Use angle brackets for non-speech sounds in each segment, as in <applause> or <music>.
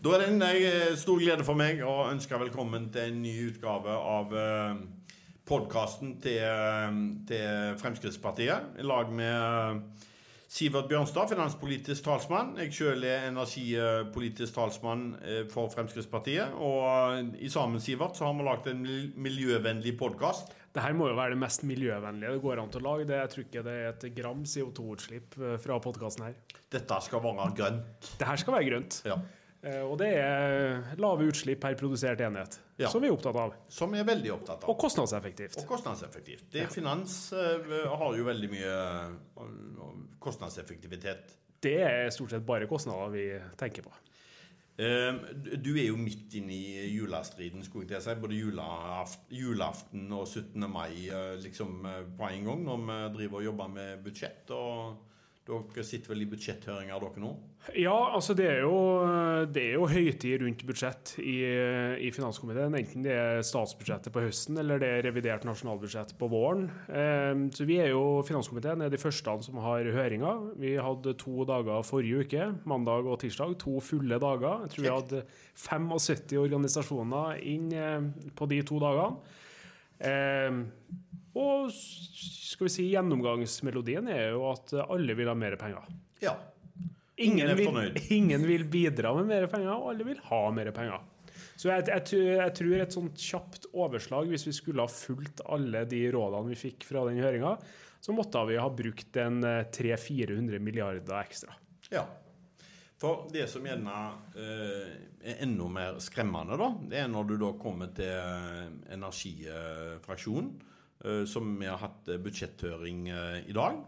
Da er det en eh, stor glede for meg å ønske velkommen til en ny utgave av eh, podkasten til, eh, til Fremskrittspartiet. I lag med eh, Sivert Bjørnstad, finanspolitisk talsmann. Jeg sjøl er energipolitisk talsmann for Fremskrittspartiet. Og i sammen, Sivert, så har vi lagd en miljøvennlig podkast. Det her må jo være det mest miljøvennlige det går an til å lage. Det, jeg tror ikke det er et gram CO2-utslipp eh, fra podkasten her. Dette skal være grønt. Det her skal være grønt. Ja. Eh, Og det er lave utslipp per produsert enhet, Ja. som vi er opptatt av. Som vi er veldig opptatt av. Og kostnadseffektivt. Og kostnadseffektivt. Det, Finans eh, har jo veldig mye eh, kostnadseffektivitet. Det er stort sett bare kostnader vi tenker på. Du er jo midt inne i julestriden, skulle jeg til å si. Både julaften, og 17. mai liksom på en gang, når vi driver og jobber med budsjett. og dere sitter vel i budsjetthøringer, dere nå? Ja, altså det er jo, det er jo høytid rundt budsjett i, i finanskomiteen. Enten det er statsbudsjettet på høsten eller det er revidert nasjonalbudsjett på våren. Eh, Så vi er jo, Finanskomiteen er de første som har høringer. Vi hadde to dager forrige uke, mandag og tirsdag. To fulle dager. Jeg tror vi hadde 75 organisasjoner inn eh, på de to dagene. Eh, og skal vi si gjennomgangsmelodien er jo at alle vil ha mer penger. Ja. Ingen er vil, <laughs> ingen vil bidra med mer penger, og alle vil ha mer penger. Så jeg, jeg, tror- jeg tror et sånt kjapt overslag, hvis vi skulle ha fulgt alle de rådene vi fikk fra den høringa, så måtte vi ha brukt en eh, 300-400 milliarder ekstra. Ja. For det som gjerne eh, er enda mer skremmende, da, det er når du da kommer til eh, energifraksjonen, eh, som vi har hatt eh, budsjetthøring eh, i dag.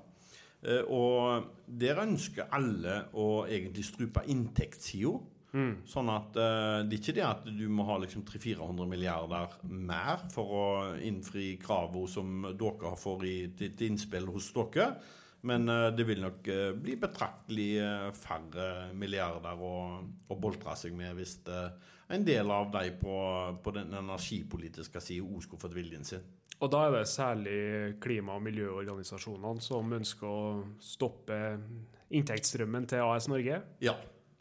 Eh, og der ønsker alle å egentlig strupe inntektssida. Sånn at eh, det er ikke det at du må ha liksom 300-400 milliarder mer for å innfri kravene som dere får i, til, til innspill hos dere. Men eh, det vil nok eh, bli betraktelig eh, færre milliarder å, å boltre seg med hvis eh, en del av de på, på den energipolitiske sida òg skulle fått viljen sin. Og da er det særlig klima- og miljøorganisasjonene som ønsker å stoppe inntektsstrømmen til AS Norge. Ja.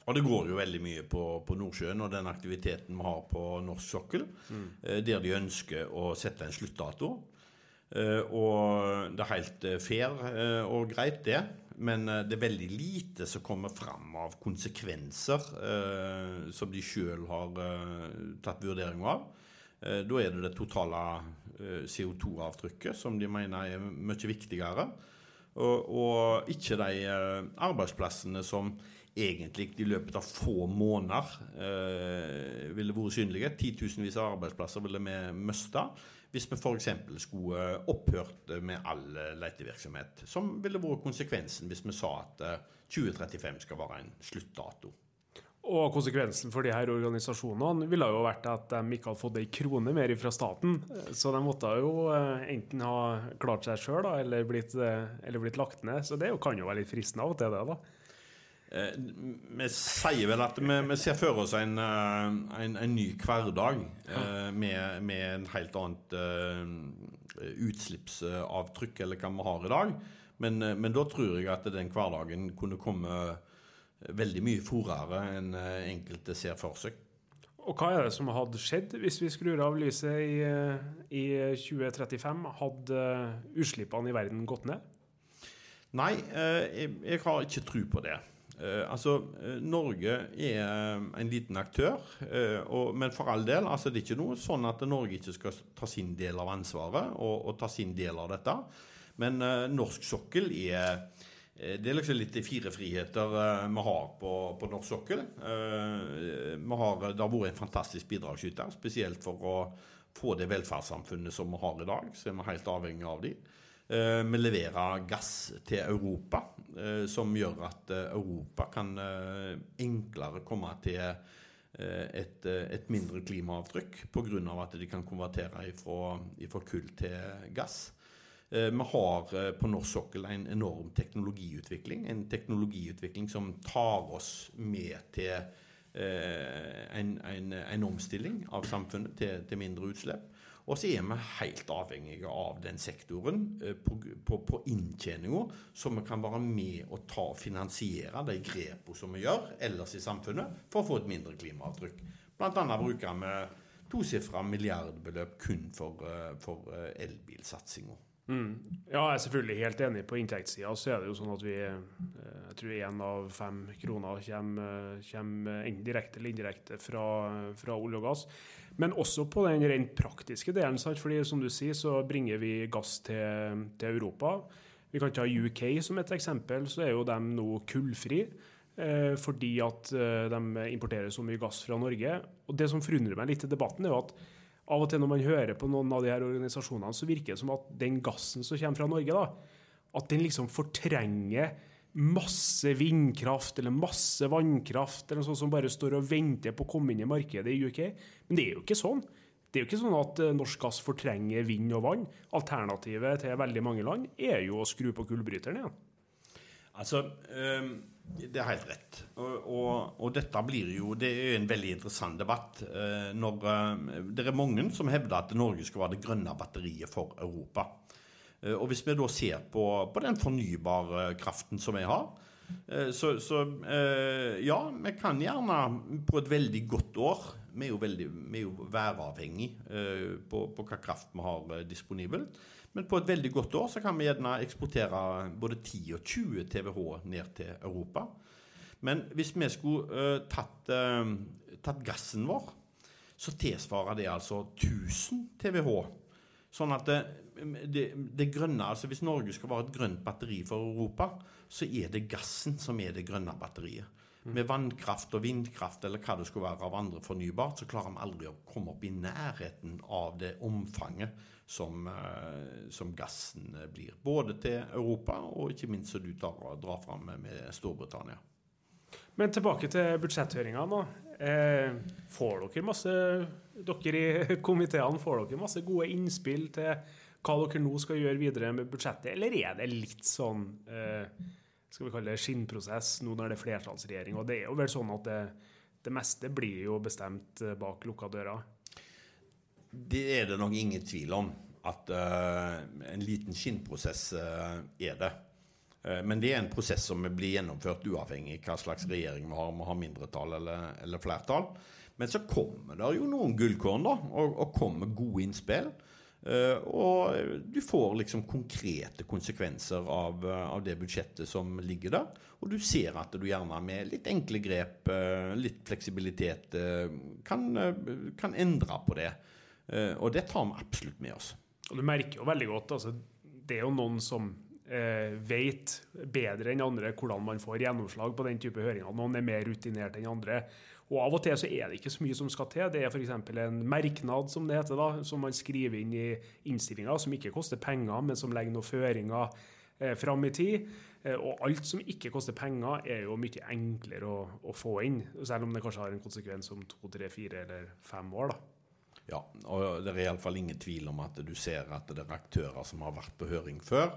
Og det går jo veldig mye på, på Nordsjøen og den aktiviteten vi har på norsk sokkel, mm. der de ønsker å sette en sluttdato. Eh, og det er helt eh, fair eh, og greit, det. Men det er veldig lite som kommer fram av konsekvenser som de sjøl har tatt vurdering av. Da er det det totale eh, CO2-avtrykket som de mener er mye viktigere. Og, og ikke de arbeidsplassene som egentlig i løpet av få måneder eh, ville vært synlige. Titusenvis av arbeidsplasser ville vi mista hvis vi f.eks. skulle eh, opphørt med all eh, letevirksomhet. Som ville vært konsekvensen hvis vi sa at eh, 2035 skal være en sluttdato. Og konsekvensen for de her organisasjonene ville jo vært at de ikke hadde fått ei krone mer fra staten. Så de måtte jo eh, enten ha klart seg sjøl eller, eh, eller blitt lagt ned. Så det kan jo være litt fristende av og til, det, da. Eh, Vi sier vel at vi, vi ser for oss en, eh, en, en ny hverdag ja. med, med en helt annet eh, utslippsavtrykk eller hva vi har i dag. Men, eh, men da tror jeg at den hverdagen kunne komme veldig mye fortere enn eh, enkelte ser for seg. Og hva er det som hadde skjedd hvis vi skrur av lyset i, eh, i 2035? Hadde eh, utslippene i verden gått ned? Nei, eh, jeg, jeg har ikke tro på det. Eh, altså, eh, Norge er eh, en liten aktør, eh, og, men for all del, altså, det er ikke noe sånn at Norge ikke skal ta sin del av ansvaret og, og ta sin del av dette. Men eh, norsk sokkel er eh, det er liksom litt de fire friheter vi har på, på norsk sokkel. Har, det har vært en fantastisk bidragsyter, spesielt for å få det velferdssamfunnet som vi har i dag. Så er vi helt avhengig av de. Eh, Vi leverer gass til Europa, eh, som gjør at eh, Europa kan enklere komme til et, et mindre klimaavtrykk pga. at de kan konvertere fra kull til gass. Vi har på norsk sokkel en enorm teknologiutvikling. En teknologiutvikling som tar oss med til en, en, en omstilling av samfunnet til, til mindre utslipp. Og så er vi helt avhengige av den sektoren eh, på, på, på inntjeninga, så vi kan være med og ta og finansiere de grepene som vi gjør ellers i samfunnet, for å få et mindre klimaavtrykk. Annet bruker vi tosifra milliardbeløp kun for, eh, for eh, elbilsatsinga. Mm. Ja, jeg er selvfølgelig helt enig. På inntektssida så er det jo sånn at vi Jeg tror én av fem kroner kommer, kommer enten direkte eller indirekte fra, fra olje og gass. Men også på den rent praktiske delen. Fordi som du sier, så bringer vi gass til, til, Europa. Vi kan ta UK som et eksempel. Så er jo de nå kullfri. Eh, fordi at eh, de importerer så mye gass fra Norge. Og Det som forundrer meg litt i debatten, er jo at av og til når man hører på noen av de her organisasjonene, så virker det som at den gassen som kommer fra Norge, da, at den liksom fortrenger masse vindkraft eller masse vannkraft eller noe sånt som bare står og venter på å komme inn i markedet i UK. Men det er jo ikke sånn. Det er jo ikke sånn at eh, norsk gass fortrenger vind og vann. Alternativet til veldig mange land er jo å skru på kullbryteren igjen. Altså, um, det er helt rett. Og, og, og, dette blir jo Det er en veldig interessant debatt. Uh, når uh, Det er mange som hevder at Norge skal være det grønne batteriet for Europa. Eh, og hvis vi da ser på, på den fornybare kraften som vi har, eh, så, så, eh, ja, vi kan gjerne på et veldig godt år Vi er jo, veldig, vi er jo væravhengig på, på hva kraft vi har disponibelt. Men på et veldig godt år så kan vi gjerne eksportere både 10 og 20 TWh ned til Europa. Men hvis vi skulle tatt, tatt gassen vår, så tilsvarer det altså 1000 TWh. Sånn at det, det, grønne, altså Hvis Norge skal være et grønt batteri for Europa, så er det gassen som er det grønne batteriet. Mm. Med vannkraft og vindkraft eller hva det skulle være av andre fornybart, så klarer vi aldri å komme opp i nærheten av det omfanget som, eh, som gassen blir. Både til Europa og ikke minst som du tar, drar fram med, med Storbritannia. Men tilbake til budsjetthøringa nå. Eh, får dere masse Dere i komiteene får dere masse gode innspill til hva dere nå skal gjøre videre med budsjettet, eller er det litt sånn eh, skal vi kalle det skinnprosess nå når det er flertallsregjering? Og det er jo vel sånn at det, det meste blir jo bestemt eh, bak lukka dører? Det er det nok ingen tvil om. At uh, en liten skinnprosess uh, er det. Uh, men det er en prosess som blir gjennomført uavhengig av hva slags regjering vi har, om vi har mindretall eller, eller, flertall. Men så kommer det jo noen gullkorn, da, og, og kommer gode innspill. Uh, og du får liksom konkrete konsekvenser av, av, det budsjettet som ligger der. Og du ser at du gjerne med litt enkle grep, uh, litt fleksibilitet, kan, kan, endre på det. og det tar vi absolutt med oss. Og du merker jo veldig godt altså, Det er jo noen som eh, vet bedre enn andre hvordan man får gjennomslag på den type høringer. Noen er mer rutinert enn andre. Og Av og til så er det ikke så mye som skal til. Det er f.eks. en merknad som det heter da, som man skriver inn i innstillinga, som ikke koster penger, men som legger noen føringer eh, fram i tid. Eh, og alt som ikke koster penger, er jo mye enklere å, å, få inn. Selv om det kanskje har en konsekvens om to, tre, fire eller fem år. da. Ja, og det er iallfall ingen tvil om at du ser at det er aktører som har vært på høring før,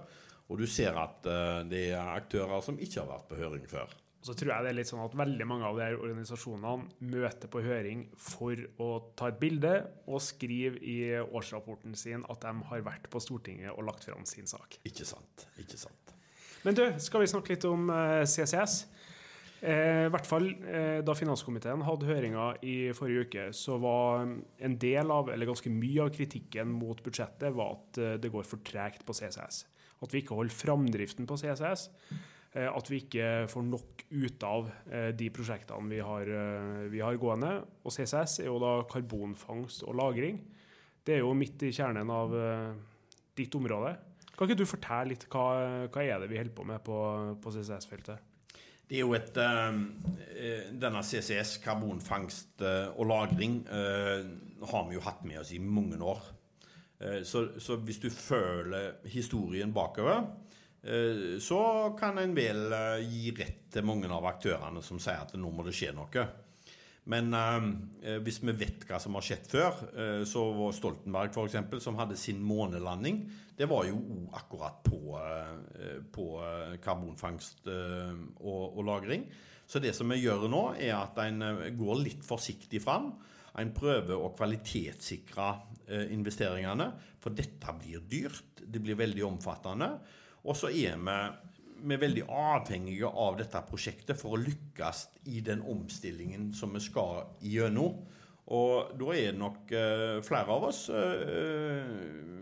og du ser at uh, det er aktører som ikke har vært på høring før. Og så tror jeg det er litt sånn at veldig mange av de her organisasjonene møter på høring for å ta et bilde og skrive i årsrapporten sin at de har vært på Stortinget og lagt fram sin sak. Ikke sant. Ikke sant. Men du, skal vi snakke litt om eh, CCS? Eh, I hvert fall eh, Da finanskomiteen hadde høringa i forrige uke, så var en del av, eller ganske mye av kritikken mot budsjettet var at det går for tregt på CCS. At vi ikke holder framdriften på CCS. Eh, at vi ikke får nok ut av eh, de prosjektene vi har, eh, vi har, gående. Og CCS er jo da karbonfangst og -lagring. Det er jo midt i kjernen av ditt område. Kan ikke du fortelle litt hva, hva er det vi holder på med på, på CCS-feltet? Det er jo et Denne CCS, karbonfangst og -lagring, har vi jo hatt med oss i mange år. Så, så, hvis du føler historien bakover, så kan en vel eh, gi rett til mange av aktørene som sier at nå må det skje noe. Men eh, hvis vi vet hva som har skjedd før, eh, så var Stoltenberg f.eks., som hadde sin månelanding, det var jo akkurat på, eh, på karbonfangst og, og, -lagring. Så det som vi gjør nå, er at en går litt forsiktig fram En prøver å kvalitetssikre eh, investeringene, for dette blir dyrt. Det blir veldig omfattende. Og så er vi, vi er veldig avhengige av dette prosjektet for å lykkes i den omstillingen som vi skal gjennom. Og da er det nok eh, flere av oss eh,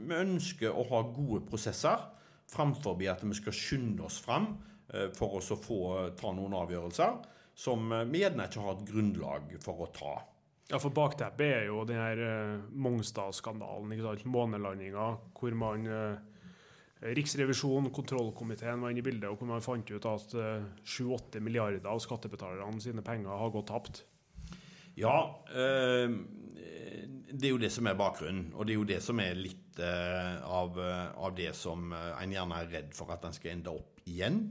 Vi ønsker å ha gode prosesser framfor at vi skal skynde oss fram eh, for oss å få ta noen avgjørelser som vi gjerne ikke har et grunnlag for å ta. Ja, for Bakteppet er jo den her Mongstad-skandalen, månelandinga, hvor man Riksrevisjonen, kontrollkomiteen var inne i bildet, og hvor man fant ut at uh, 7-8 milliarder av skattebetalerne sine penger har gått tapt. Ja, uh, det er jo det som er bakgrunnen. Og det er jo det som er litt uh, av, av, det som en gjerne er redd for at en skal ende opp igjen.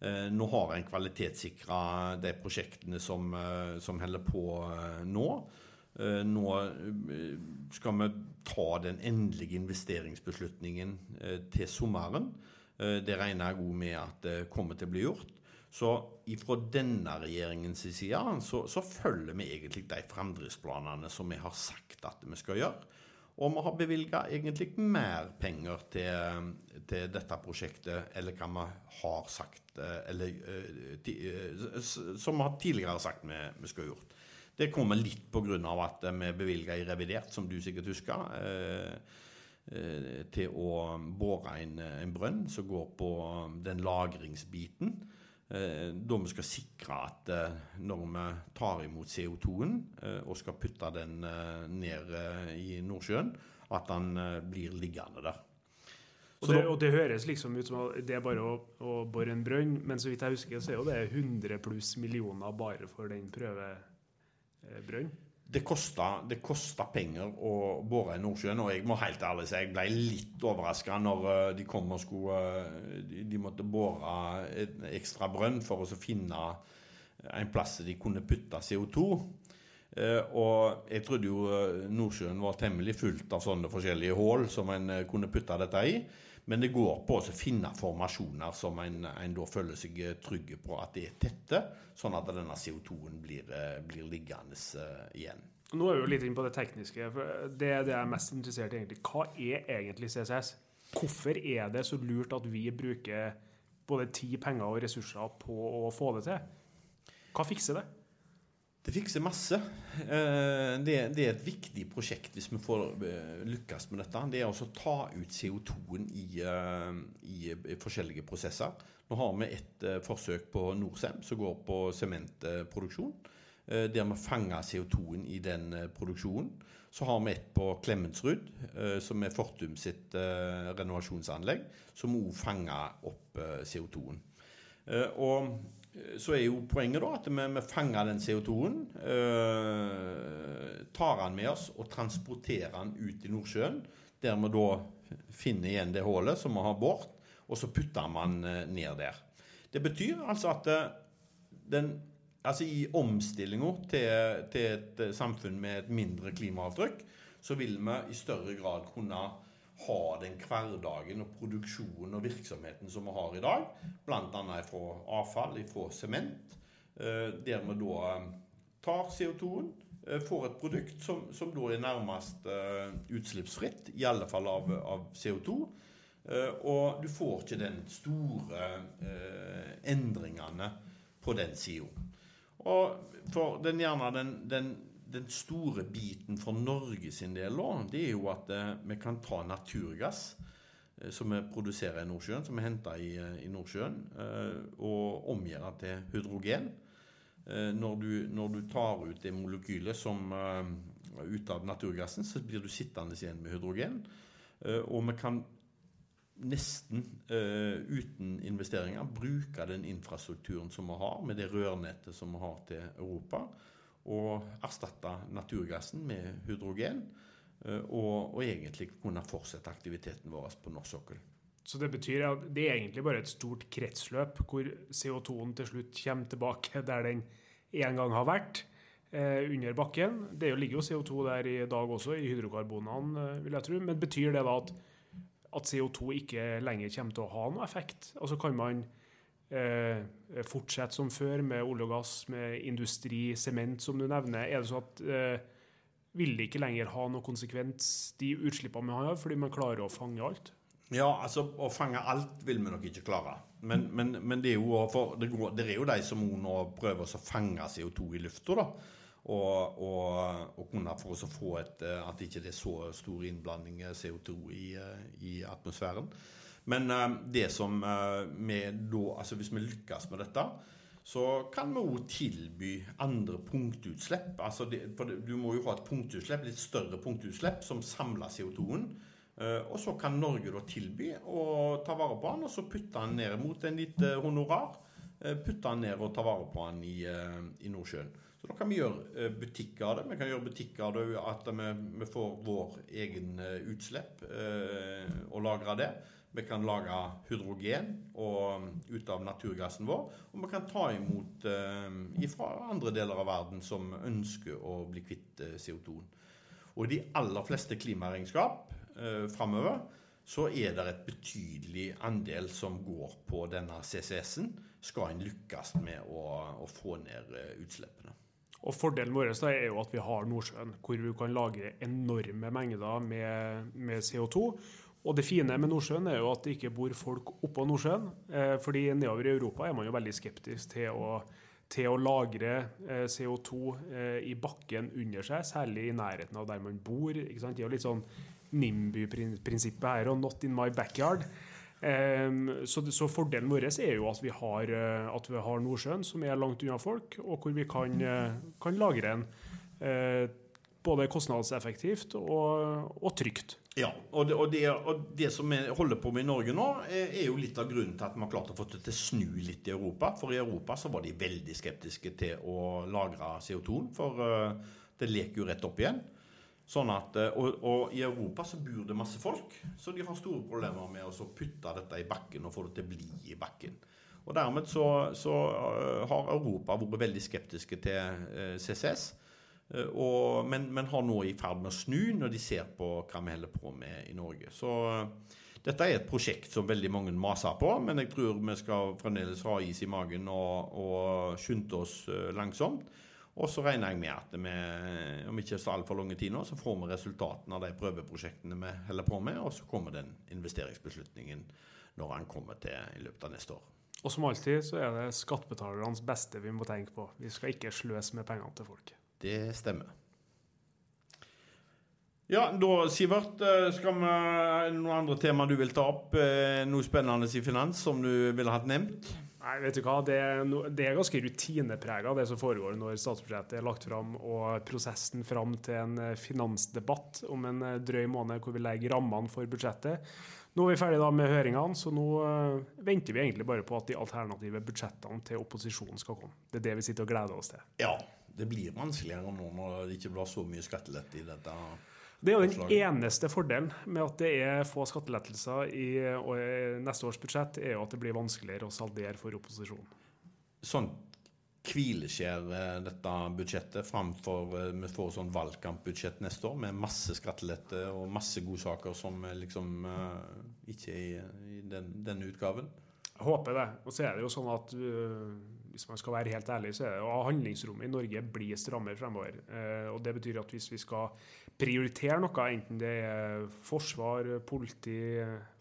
Eh, nå har en kvalitetssikra de prosjektene som, eh, som holder på eh, nå. Nå skal vi ta den endelige investeringsbeslutningen til sommeren. Det regner jeg òg med at det kommer til å bli gjort. Så fra denne regjeringens side så, så følger vi egentlig de fremdriftsplanene som vi har sagt at vi skal gjøre. Og vi har bevilga egentlig mer penger til, til, dette prosjektet eller hva vi har sagt eh, Eller eh, eh, som vi tidligere har sagt vi, vi skal gjort. Det kommer litt pga. at vi bevilga i revidert, som du sikkert husker, til å bore en, en brønn som går på den lagringsbiten. Eh, da vi skal sikre at eh, når vi tar imot CO2-en eh, og skal putte den ned i Nordsjøen, at den blir liggende der. Og det, og det, høres liksom ut som at det er bare å, å bore en brønn, men så vidt jeg husker, så er jo det 100 pluss millioner bare for den prøvebrønnen det kosta, det kosta penger å bore i Nordsjøen, og jeg må helt ærlig si jeg ble litt overraska når eh, de kom og skulle eh, De måtte bore en ekstra brønn for å finne en plass de kunne putte CO2. Eh, og jeg trodde jo Nordsjøen var temmelig fullt av sånne forskjellige hull som en kunne putte dette i. Men det går på å finne formasjoner som en, en, da føler seg trygge på at det er tette, sånn at denne CO2-en blir, eh, blir, liggende igjen. Nå er vi jo litt inne på det tekniske. for Det er det jeg er mest interessert i. egentlig. Hva er egentlig CCS? Hvorfor er det så lurt at vi bruker både tid, penger og ressurser på å få det til? Hva fikser det? Det fikser masse. Eh, det, er et viktig prosjekt hvis vi får eh, lykkes med dette. Det er å ta ut CO2-en i, eh, i, forskjellige prosesser. Nå har vi et forsøk på Norcem som går på sementproduksjon. Der vi fanger CO2-en i den produksjonen. Så har vi et på Klemetsrud, som er Fortum sitt renovasjonsanlegg, som òg fanger opp CO2-en. Og så er jo poenget da at vi, vi fanger den CO2-en, eh, tar den med oss og transporterer den ut i Nordsjøen. Der vi da finner igjen det hullet som vi har bort, og så putter man øh, ned der. Det betyr altså at øh, den, altså i omstillinga til, til, et øh, samfunn med et mindre klimaavtrykk, så vil vi i større grad kunne ha den hverdagen og produksjonen og virksomheten som vi har i dag, bl.a. fra avfall, fra sement, eh, der vi da eh, tar CO2-en, eh, får et produkt som, som, da er nærmest utslippsfritt, i alle fall av, av CO2. Og du får ikke den store endringene på den sida. Og for den, gjerne den, den den store biten for Norge sin del det er jo at eh, vi kan ta naturgass eh, som vi produserer i Nordsjøen, som vi henter i, eh, i Nordsjøen, og omgjøre til hydrogen. Når du, når du, tar ut det molekylet som ut av naturgassen, så blir du sittende igjen med hydrogen. Og vi kan nesten uten investeringer bruke den infrastrukturen som vi har, med det rørnettet som vi har til Europa og erstatte naturgassen med hydrogen. Eh, og, og, egentlig kunne fortsette aktiviteten vår på norsk sokkel. Så det betyr at det er egentlig bare et stort kretsløp hvor CO2-en til slutt kommer tilbake der den en gang har vært, eh, under bakken. Det ligger jo CO2 der i dag også, i hydrokarbonene, eh, vil jeg tro. Men betyr det da at, at CO2 ikke lenger kommer til å ha noe effekt? Altså kan man fortsette som før med olje og gass, med industri, sement, som du nevner? Er det sånn at eh, vil det ikke lenger ha noen konsekvens, de utslippene vi har, fordi man klarer å fange alt? Ja, altså å fange alt vil vi nok ikke klare. Men, men, men det, er jo, det, går, det, er jo de som nå prøver å fange CO2 i lufta. da. Og, og, og, kunne for å få et, eh, at ikke det er så stor innblanding CO2 i, eh, i, atmosfæren. Men uh, det som uh, vi da Altså hvis vi lykkes med dette, så kan vi òg tilby andre punktutslipp. Altså det, for du må jo ha et punktutslipp, litt større punktutslipp som samler CO2-en. Eh, og så kan Norge da tilby å ta vare på den, og så putte den ned mot en lite honorar. Eh, putte den ned og ta vare på den i, eh, i Nordsjøen. Så da kan vi gjøre butikker av det. Vi kan gjøre butikker av det at vi, vi får vår egen utslipp og lagre det. Vi kan lage hydrogen og, ut av naturgassen vår. Og vi kan ta imot eh, fra andre deler av verden som ønsker å bli kvitt eh, CO2-en. Og i de aller fleste klimaregnskap eh, framover, så er det et betydelig andel som går på denne CCS-en. Skal en lykkes med å, å få ned eh, utslippene. Og Fordelen vår er jo at vi har Nordsjøen, hvor vi kan lagre enorme mengder med, med CO2. Og Det fine med Nordsjøen er jo at det ikke bor folk oppå Nordsjøen. Eh, fordi nedover i Europa er man jo veldig skeptisk til å til å lagre eh, CO2 eh, i bakken under seg, særlig i nærheten av der man bor. Ikke sant? Det er jo litt sånn NIMBY-prinsippet her, og 'not in my backyard'. Så, så, fordelen vår er jo at vi, har, eh, at vi har Nordsjøen, som er langt unna folk, og hvor vi kan, kan lagre en både kostnadseffektivt og, og trygt. Ja, og det, og, det, og det, som vi holder på med i Norge nå, er, jo litt av grunnen til at vi har klart å få det til å snu litt i Europa. For i Europa så var de veldig skeptiske til å lagre CO2, for uh, det leker jo rett opp igjen. Sånn at, uh, og, og, i Europa så bor det masse folk, så de har store problemer med å putte dette i bakken og få det til å bli i bakken. Og dermed så, så uh, har Europa vært veldig skeptiske til CCS. Eh, og, men, men, har nå i ferd med å snu når de ser på hva vi holder på med i Norge. Så eh, dette er et prosjekt som veldig mange maser på, men jeg tror vi skal fremdeles ha is i magen og, og skynde oss eh, langsomt. Og så regner jeg med at vi, om ikke så altfor lang tid nå, så får vi resultatene av de prøveprosjektene vi holder på med, og så kommer den investeringsbeslutningen når den kommer til i løpet av neste år. Og som alltid så er det skattebetalernes beste vi må tenke på. Vi skal ikke sløse med pengene til folket. Det stemmer. Ja, da, Sivert, eh, skal vi, noen andre tema du vil ta opp? Eh, noe spennende i finans som du ville hatt nevnt? Nei, vet du hva. Det er, det er ganske rutineprega, det som foregår når statsbudsjettet er lagt fram, og prosessen fram til en eh, finansdebatt om en drøy måned hvor vi legger rammene for budsjettet. Nå er vi ferdig da med høringene, så nå venter vi egentlig bare på at de alternative budsjettene til opposisjonen skal komme. Det er det vi sitter og gleder oss til. Ja, det blir vanskeligere nå når det ikke blir så mye skattelette i dette. Det er jo den eneste fordelen med at det er få skattelettelser i, neste års budsjett, er jo at det blir vanskeligere å saldere for opposisjonen. Sånn hvileskjær eh, dette budsjettet framfor eh, vi får sånn valgkampbudsjett neste år med masse skattelette og masse godsaker som liksom uh, ikke er i, den, denne utgaven? Jeg håper det. Og så er det jo sånn at hvis man skal være helt ærlig, så er det at handlingsrommet i Norge blir strammere fremover. Uh, og det betyr at hvis vi skal prioritere noe, enten det er forsvar, politi,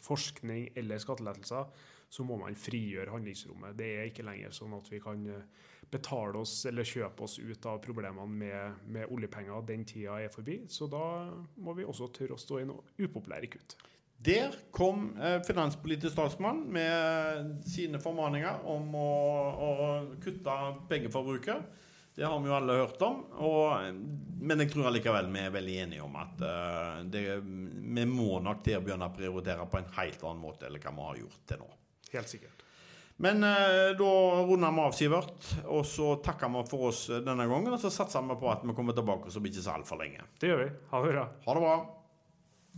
forskning eller skattelettelser, så må man frigjøre handlingsrommet. Det er ikke lenger sånn at vi kan betale oss eller kjøpe oss ut av problemene med, med oljepenger. Den tida er forbi. Så da må vi også tørre å stå i noe upopulære kutt. Der kom eh, finanspolitisk statsmann med sine formaninger om å, å kutte pengeforbruket. Det har vi jo alle hørt om. Og, men jeg tror allikevel vi er veldig enige om at uh, det, vi må nok til å begynne å prioritere på en helt annen måte enn hva vi har gjort til nå. Helt sikkert. Men uh, da runder vi av, Sivert. Og så takker vi for oss denne gangen. Og så satser vi på at vi kommer tilbake om ikke så altfor lenge. Det gjør vi. Ha det bra. Ha det bra.